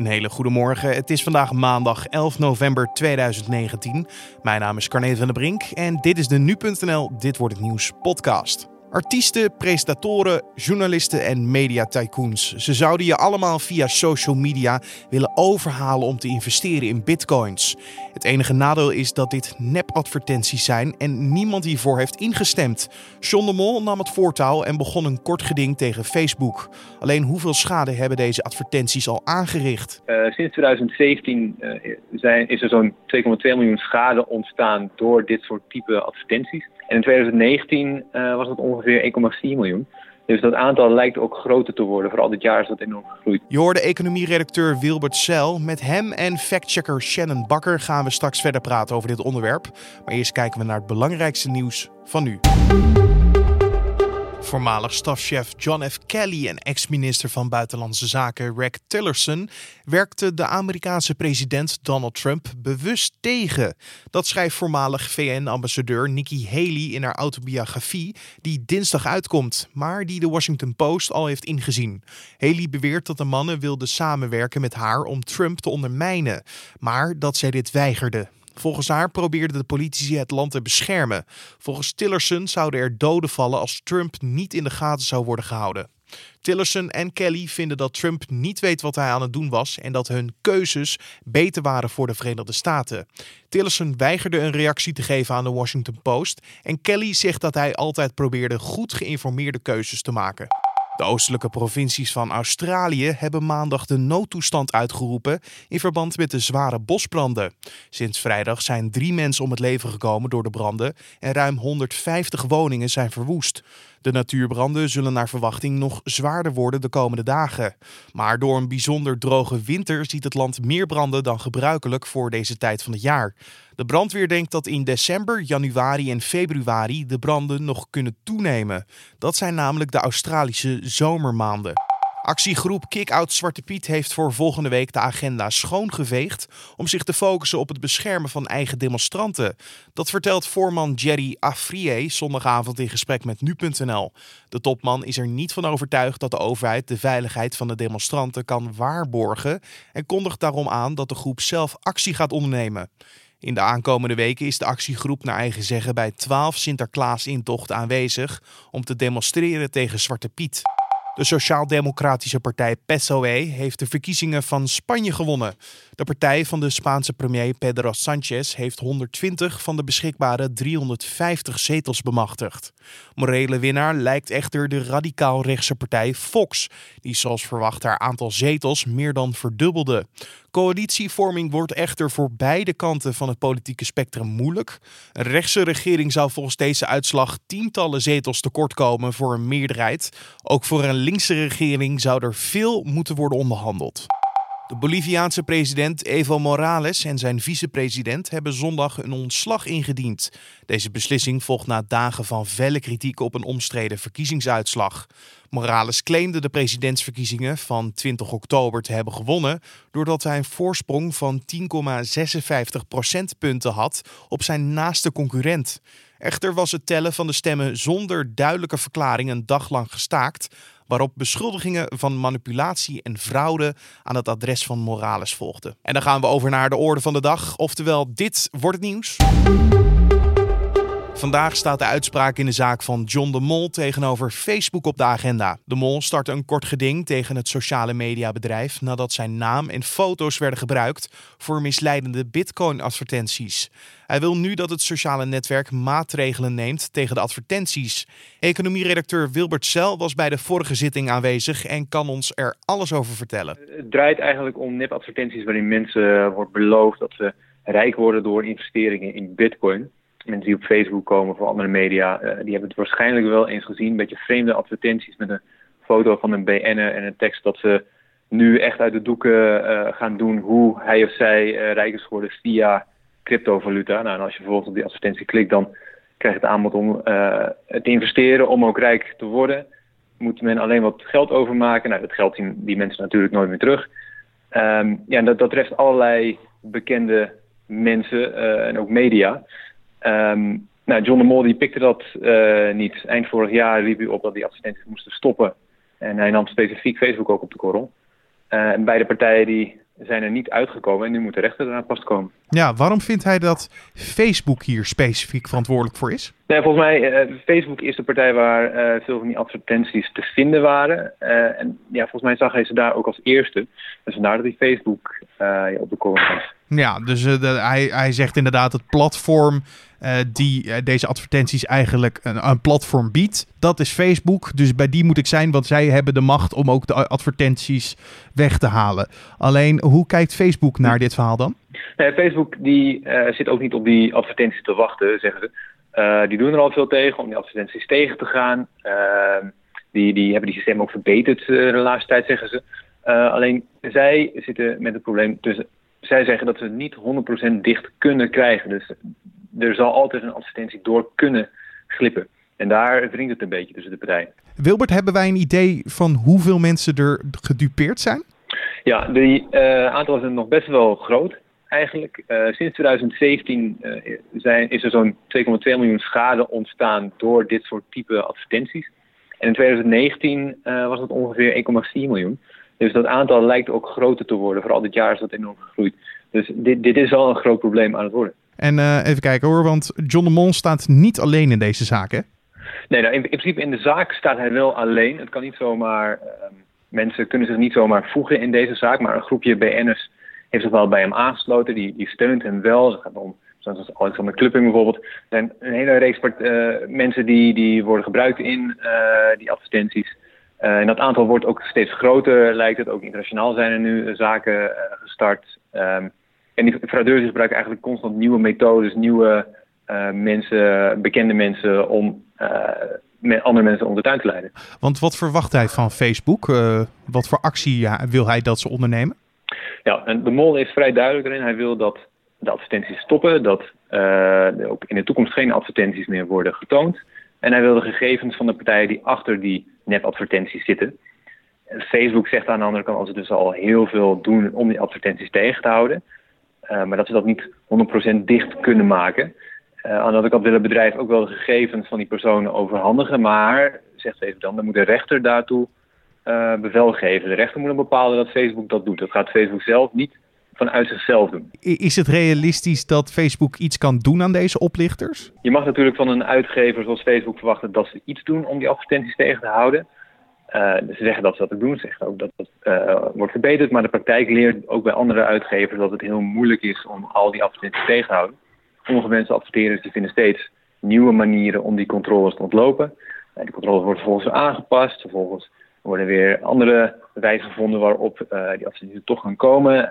Een hele goede morgen. Het is vandaag maandag 11 november 2019. Mijn naam is Carne van der Brink en dit is de nu.nl Dit wordt het nieuws podcast. Artiesten, presentatoren, journalisten en media-tycoons. Ze zouden je allemaal via social media willen overhalen om te investeren in bitcoins. Het enige nadeel is dat dit nep-advertenties zijn en niemand hiervoor heeft ingestemd. John de Mol nam het voortouw en begon een kort geding tegen Facebook. Alleen hoeveel schade hebben deze advertenties al aangericht? Uh, sinds 2017 uh, zijn, is er zo'n 2,2 miljoen schade ontstaan door dit soort type advertenties. En in 2019 uh, was het ongeveer 1,4 miljoen. Dus dat aantal lijkt ook groter te worden. Vooral dit jaar is dat enorm gegroeid. Je hoorde economieredacteur Wilbert Sel. Met hem en factchecker Shannon Bakker gaan we straks verder praten over dit onderwerp. Maar eerst kijken we naar het belangrijkste nieuws van nu. Voormalig stafchef John F. Kelly en ex-minister van Buitenlandse Zaken Rex Tillerson werkte de Amerikaanse president Donald Trump bewust tegen. Dat schrijft voormalig VN-ambassadeur Nikki Haley in haar autobiografie, die dinsdag uitkomt, maar die de Washington Post al heeft ingezien. Haley beweert dat de mannen wilden samenwerken met haar om Trump te ondermijnen, maar dat zij dit weigerde. Volgens haar probeerden de politici het land te beschermen. Volgens Tillerson zouden er doden vallen als Trump niet in de gaten zou worden gehouden. Tillerson en Kelly vinden dat Trump niet weet wat hij aan het doen was en dat hun keuzes beter waren voor de Verenigde Staten. Tillerson weigerde een reactie te geven aan de Washington Post en Kelly zegt dat hij altijd probeerde goed geïnformeerde keuzes te maken. De oostelijke provincies van Australië hebben maandag de noodtoestand uitgeroepen in verband met de zware bosbranden. Sinds vrijdag zijn drie mensen om het leven gekomen door de branden en ruim 150 woningen zijn verwoest. De natuurbranden zullen naar verwachting nog zwaarder worden de komende dagen. Maar door een bijzonder droge winter ziet het land meer branden dan gebruikelijk voor deze tijd van het jaar. De brandweer denkt dat in december, januari en februari de branden nog kunnen toenemen. Dat zijn namelijk de Australische zomermaanden. Actiegroep Kick-Out Zwarte Piet heeft voor volgende week de agenda schoongeveegd om zich te focussen op het beschermen van eigen demonstranten. Dat vertelt voorman Jerry Afrier zondagavond in gesprek met nu.nl. De topman is er niet van overtuigd dat de overheid de veiligheid van de demonstranten kan waarborgen en kondigt daarom aan dat de groep zelf actie gaat ondernemen. In de aankomende weken is de actiegroep naar eigen zeggen bij 12 Sinterklaas-intochten aanwezig om te demonstreren tegen Zwarte Piet. De Sociaal-Democratische Partij PSOE heeft de verkiezingen van Spanje gewonnen. De partij van de Spaanse premier Pedro Sánchez heeft 120 van de beschikbare 350 zetels bemachtigd. Morele winnaar lijkt echter de radicaal-rechtse partij Fox, die zoals verwacht haar aantal zetels meer dan verdubbelde. Coalitievorming wordt echter voor beide kanten van het politieke spectrum moeilijk. Een rechtse regering zou volgens deze uitslag tientallen zetels tekortkomen voor een meerderheid. Ook voor een linkse regering zou er veel moeten worden onderhandeld. De Boliviaanse president Evo Morales en zijn vicepresident hebben zondag een ontslag ingediend. Deze beslissing volgt na dagen van felle kritiek op een omstreden verkiezingsuitslag. Morales claimde de presidentsverkiezingen van 20 oktober te hebben gewonnen doordat hij een voorsprong van 10,56 procentpunten had op zijn naaste concurrent. Echter was het tellen van de stemmen zonder duidelijke verklaring een dag lang gestaakt, waarop beschuldigingen van manipulatie en fraude aan het adres van Morales volgden. En dan gaan we over naar de orde van de dag, oftewel dit wordt het nieuws. Vandaag staat de uitspraak in de zaak van John de Mol tegenover Facebook op de agenda. De Mol startte een kort geding tegen het sociale mediabedrijf nadat zijn naam en foto's werden gebruikt voor misleidende Bitcoin-advertenties. Hij wil nu dat het sociale netwerk maatregelen neemt tegen de advertenties. Economieredacteur Wilbert Sel was bij de vorige zitting aanwezig en kan ons er alles over vertellen. Het draait eigenlijk om nep-advertenties waarin mensen wordt beloofd dat ze rijk worden door investeringen in Bitcoin mensen die op Facebook komen voor andere media, uh, die hebben het waarschijnlijk wel eens gezien. Een beetje vreemde advertenties met een foto van een BN'er en een tekst dat ze nu echt uit de doeken uh, gaan doen hoe hij of zij uh, rijk is geworden via cryptovaluta. Nou, en als je vervolgens op die advertentie klikt, dan krijg je het aanbod om te investeren om ook rijk te worden. Moet men alleen wat geld overmaken. Nou, dat geld zien die mensen natuurlijk nooit meer terug. Um, ja, dat, dat treft allerlei bekende mensen en ook media. Um, nou, John de Mol die pikte dat uh, niet. Eind vorig jaar riep hij op dat die advertenties moesten stoppen. En hij nam specifiek Facebook ook op de korrel. Uh, en beide partijen die zijn er niet uitgekomen en nu moet de rechter eraan pas komen. Ja, waarom vindt hij dat Facebook hier specifiek verantwoordelijk voor is? Nee, volgens mij, uh, Facebook is de partij waar uh, veel van die advertenties te vinden waren. En ja, volgens mij zag hij ze daar ook als eerste. Dus vandaar dat hij Facebook op de kolom was. Ja, dus de, hij, hij zegt inderdaad het platform die deze advertenties eigenlijk een, een, platform biedt. Dat is Facebook. Dus bij die moet ik zijn, want zij hebben de macht om ook de advertenties weg te halen. Alleen, hoe kijkt Facebook naar dit verhaal dan? Facebook die, zit ook niet op die advertenties te wachten, zeggen ze. Die doen er al veel tegen om die advertenties tegen te gaan. Uh, die, die hebben die systemen ook verbeterd de laatste tijd, zeggen ze. alleen zij zitten met het probleem tussen. Zij zeggen dat ze het niet 100% dicht kunnen krijgen. Dus er zal altijd een advertentie door kunnen glippen. En daar wringt het een beetje tussen de partijen. Wilbert, hebben wij een idee van hoeveel mensen er gedupeerd zijn? Ja, die aantal is nog best wel groot eigenlijk. Uh, sinds 2017 uh, zijn, is er zo'n 2,2 miljoen schade ontstaan door dit soort type advertenties. En in 2019 uh, was het ongeveer 1,4 miljoen. Dus dat aantal lijkt ook groter te worden. Vooral dit jaar is dat enorm gegroeid. Dus dit, dit is al een groot probleem aan het worden. En even kijken hoor, want John de Mol staat niet alleen in deze zaak, hè? Nee, nou, in, in, principe in de zaak staat hij wel alleen. Het kan niet zomaar, ehm, mensen kunnen zich niet zomaar voegen in deze zaak, maar een groepje BN'ers heeft zich wel bij hem aangesloten. Die, die steunt hem wel. Dat gaat om, zoals Alexander Klupping bijvoorbeeld. Er zijn een hele reeks uh, mensen die, die worden gebruikt in uh, die advertenties. Uh, en dat aantal wordt ook steeds groter, lijkt het. Ook internationaal zijn er nu zaken gestart. Um, en die fraudeurs gebruiken eigenlijk constant nieuwe methodes, nieuwe mensen, bekende mensen om met andere mensen om de tuin te leiden. Want wat verwacht hij van Facebook? wat voor actie wil hij dat ze ondernemen? Ja, en de mol is vrij duidelijk erin. Hij wil dat de advertenties stoppen, dat uh, ook in de toekomst geen advertenties meer worden getoond. En hij wil de gegevens van de partijen die achter die nepadvertenties zitten. Facebook zegt aan de andere kant dat ze dus al heel veel doen om die advertenties tegen te houden. Uh, maar dat ze dat niet 100% dicht kunnen maken. Uh, aan de andere kant wil het bedrijf ook wel de gegevens van die personen overhandigen. Maar, zegt Facebook dan, dan moet de rechter daartoe uh, bevel geven. De rechter moet dan bepalen dat Facebook dat doet. Dat gaat Facebook zelf niet vanuit zichzelf doen. Is het realistisch dat Facebook iets kan doen aan deze oplichters? Je mag natuurlijk van een uitgever zoals Facebook verwachten dat ze iets doen om die advertenties tegen te houden. Uh, ze zeggen dat ze dat ook doen, ze zeggen ook dat het uh, wordt verbeterd, maar de praktijk leert ook bij andere uitgevers dat het heel moeilijk is om al die advertenties tegen te houden. Sommige mensen adverteren die vinden steeds nieuwe manieren om die controles te ontlopen. Uh, die controles worden vervolgens aangepast, vervolgens er worden weer andere wijzen gevonden waarop die advertenties toch gaan komen.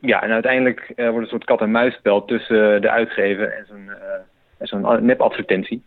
Ja, en uiteindelijk uh, wordt een soort kat-en-muisspel tussen de uitgever en zo'n zo'n nepadvertentie.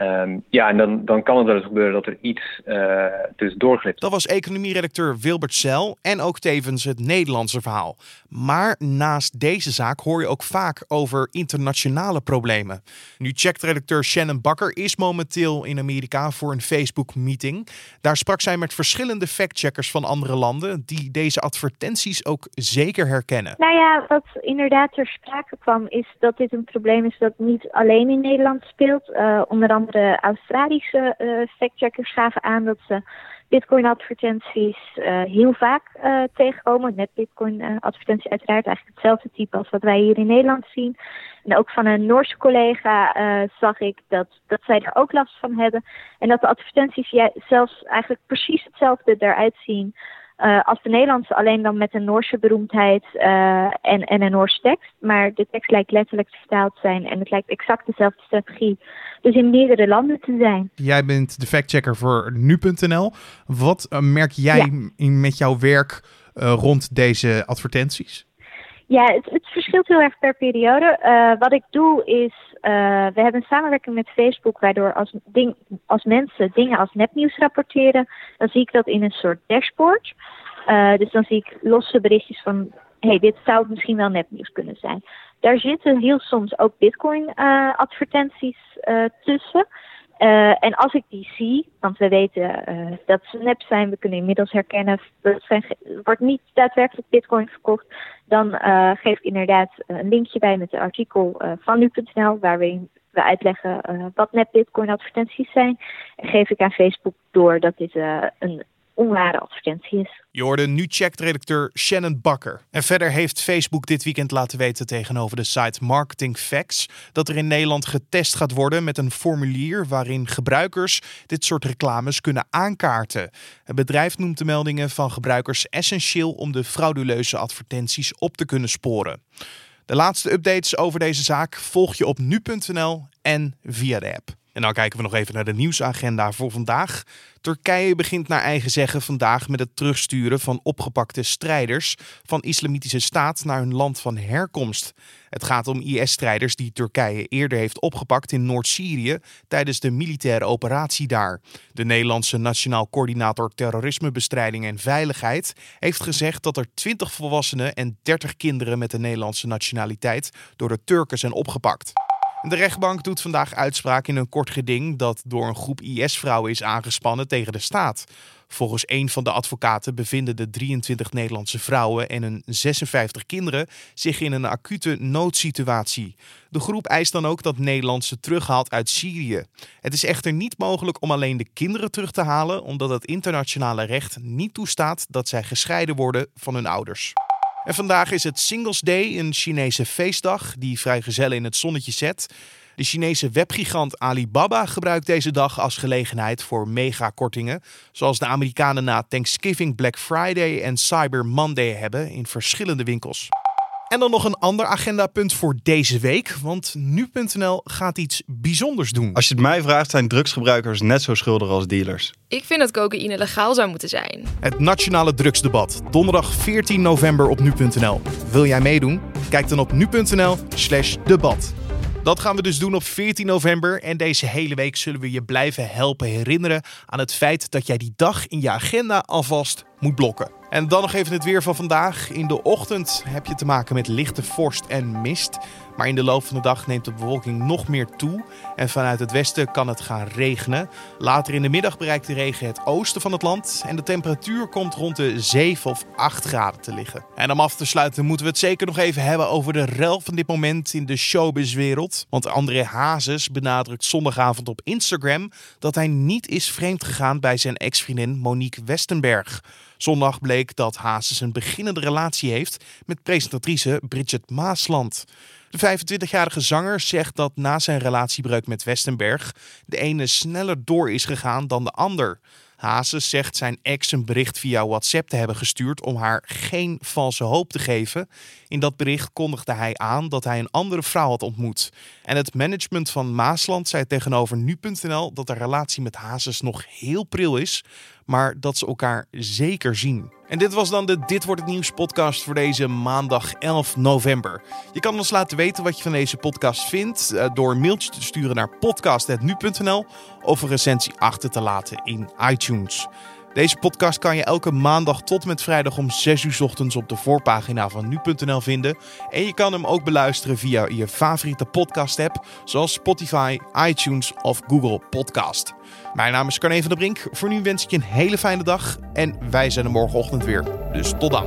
Um, ja, en dan, dan kan het wel eens gebeuren dat er iets uh, tussendoor glipt. Dat was economieredacteur Wilbert Cel en ook tevens het Nederlandse verhaal. Maar naast deze zaak hoor je ook vaak over internationale problemen. Nu checkt redacteur Shannon Bakker is momenteel in Amerika voor een Facebook-meeting. Daar sprak zij met verschillende factcheckers van andere landen die deze advertenties ook zeker herkennen. Nou ja, wat inderdaad ter sprake kwam is dat dit een probleem is dat niet alleen in Nederland speelt. Uh, onder andere de Australische uh, factcheckers gaven aan dat ze Bitcoin-advertenties uh, heel vaak uh, tegenkomen. Net Bitcoin-advertenties uiteraard eigenlijk hetzelfde type als wat wij hier in Nederland zien. En ook van een Noorse collega zag ik dat, dat zij er ook last van hebben. En dat de advertenties zelfs eigenlijk precies hetzelfde eruit zien uh, als de Nederlandse, alleen dan met een Noorse beroemdheid uh, en, en een Noorse tekst. Maar de tekst lijkt letterlijk vertaald te zijn en het lijkt exact dezelfde strategie. Dus in meerdere landen te zijn. Jij bent de factchecker voor nu.nl. Wat uh, merk jij ja. in, met jouw werk rond deze advertenties? Ja, het, het, verschilt heel erg per periode. Wat ik doe is, we hebben een samenwerking met Facebook, waardoor als, ding, als mensen dingen als nepnieuws rapporteren, dan zie ik dat in een soort dashboard. Uh, dus dan zie ik losse berichtjes van, hey, dit zou misschien wel nepnieuws kunnen zijn. Daar zitten heel soms ook Bitcoin-advertenties tussen. Uh, en als ik die zie, want we weten uh, dat ze nep zijn, we kunnen inmiddels herkennen dat wordt niet daadwerkelijk bitcoin verkocht, dan uh, geef ik inderdaad een linkje bij met een artikel van nu.nl waarin we uitleggen wat nep bitcoin advertenties zijn. En geef ik aan Facebook door dat dit een onware advertentie is. Je hoorde nu checkt redacteur Shannon Bakker. En verder heeft Facebook dit weekend laten weten tegenover de site Marketing Facts dat er in Nederland getest gaat worden met een formulier waarin gebruikers dit soort reclames kunnen aankaarten. Het bedrijf noemt de meldingen van gebruikers essentieel om de frauduleuze advertenties op te kunnen sporen. De laatste updates over deze zaak volg je op nu.nl en via de app. En dan kijken we nog even naar de nieuwsagenda voor vandaag. Turkije begint naar eigen zeggen vandaag met het terugsturen van opgepakte strijders van Islamitische Staat naar hun land van herkomst. Het gaat om IS-strijders die Turkije eerder heeft opgepakt in Noord-Syrië tijdens de militaire operatie daar. De Nederlandse Nationaal Coördinator Terrorismebestrijding en Veiligheid heeft gezegd dat er 20 volwassenen en 30 kinderen met de Nederlandse nationaliteit door de Turken zijn opgepakt. De rechtbank doet vandaag uitspraak in een kort geding dat door een groep IS-vrouwen is aangespannen tegen de staat. Volgens een van de advocaten bevinden de 23 Nederlandse vrouwen en hun 56 kinderen zich in een acute noodsituatie. De groep eist dan ook dat Nederland ze terughaalt uit Syrië. Het is echter niet mogelijk om alleen de kinderen terug te halen, omdat het internationale recht niet toestaat dat zij gescheiden worden van hun ouders. En vandaag is het Singles Day, een Chinese feestdag die vrijgezellen in het zonnetje zet. De Chinese webgigant Alibaba gebruikt deze dag als gelegenheid voor megakortingen, zoals de Amerikanen na Thanksgiving, Black Friday en Cyber Monday hebben in verschillende winkels. En dan nog een ander agendapunt voor deze week, want nu.nl gaat iets bijzonders doen. Als je het mij vraagt, zijn drugsgebruikers net zo schuldig als dealers. Ik vind dat cocaïne legaal zou moeten zijn. Het nationale drugsdebat, donderdag 14 november op nu.nl. Wil jij meedoen? Kijk dan op nu.nl/slash debat. Dat gaan we dus doen op 14 november. En deze hele week zullen we je blijven helpen herinneren aan het feit dat jij die dag in je agenda alvast moet blokken. En dan nog even het weer van vandaag. In de ochtend heb je te maken met lichte vorst en mist. Maar in de loop van de dag neemt de bewolking nog meer toe. En vanuit het westen kan het gaan regenen. Later in de middag bereikt de regen het oosten van het land. En de temperatuur komt rond de 7 of 8 graden te liggen. En om af te sluiten moeten we het zeker nog even hebben over de rel van dit moment in de showbizwereld. Want André Hazes benadrukt zondagavond op Instagram dat hij niet is vreemd gegaan bij zijn ex-vriendin Monique Westenberg. Zondag bleek dat Hazes een beginnende relatie heeft met presentatrice Bridget Maasland. De 25-jarige zanger zegt dat na zijn relatiebreuk met Westenberg de ene sneller door is gegaan dan de ander. Hazes zegt zijn ex een bericht via WhatsApp te hebben gestuurd om haar geen valse hoop te geven. In dat bericht kondigde hij aan dat hij een andere vrouw had ontmoet. En het management van Maasland zei tegenover nu.nl dat de relatie met Hazes nog heel pril is, maar dat ze elkaar zeker zien. En dit was dan de Dit wordt het nieuws podcast voor deze maandag 11 november. Je kan ons laten weten wat je van deze podcast vindt eh, door een mailtje te sturen naar podcast.nu.nl of een recensie achter te laten in iTunes. Deze podcast kan je elke maandag tot met vrijdag om 6 uur ochtends op de voorpagina van nu.nl vinden. En je kan hem ook beluisteren via je favoriete podcast app, zoals Spotify, iTunes of Google Podcast. Mijn naam is Carne van der Brink. Voor nu wens ik je een hele fijne dag en wij zijn er morgenochtend weer. Dus tot dan.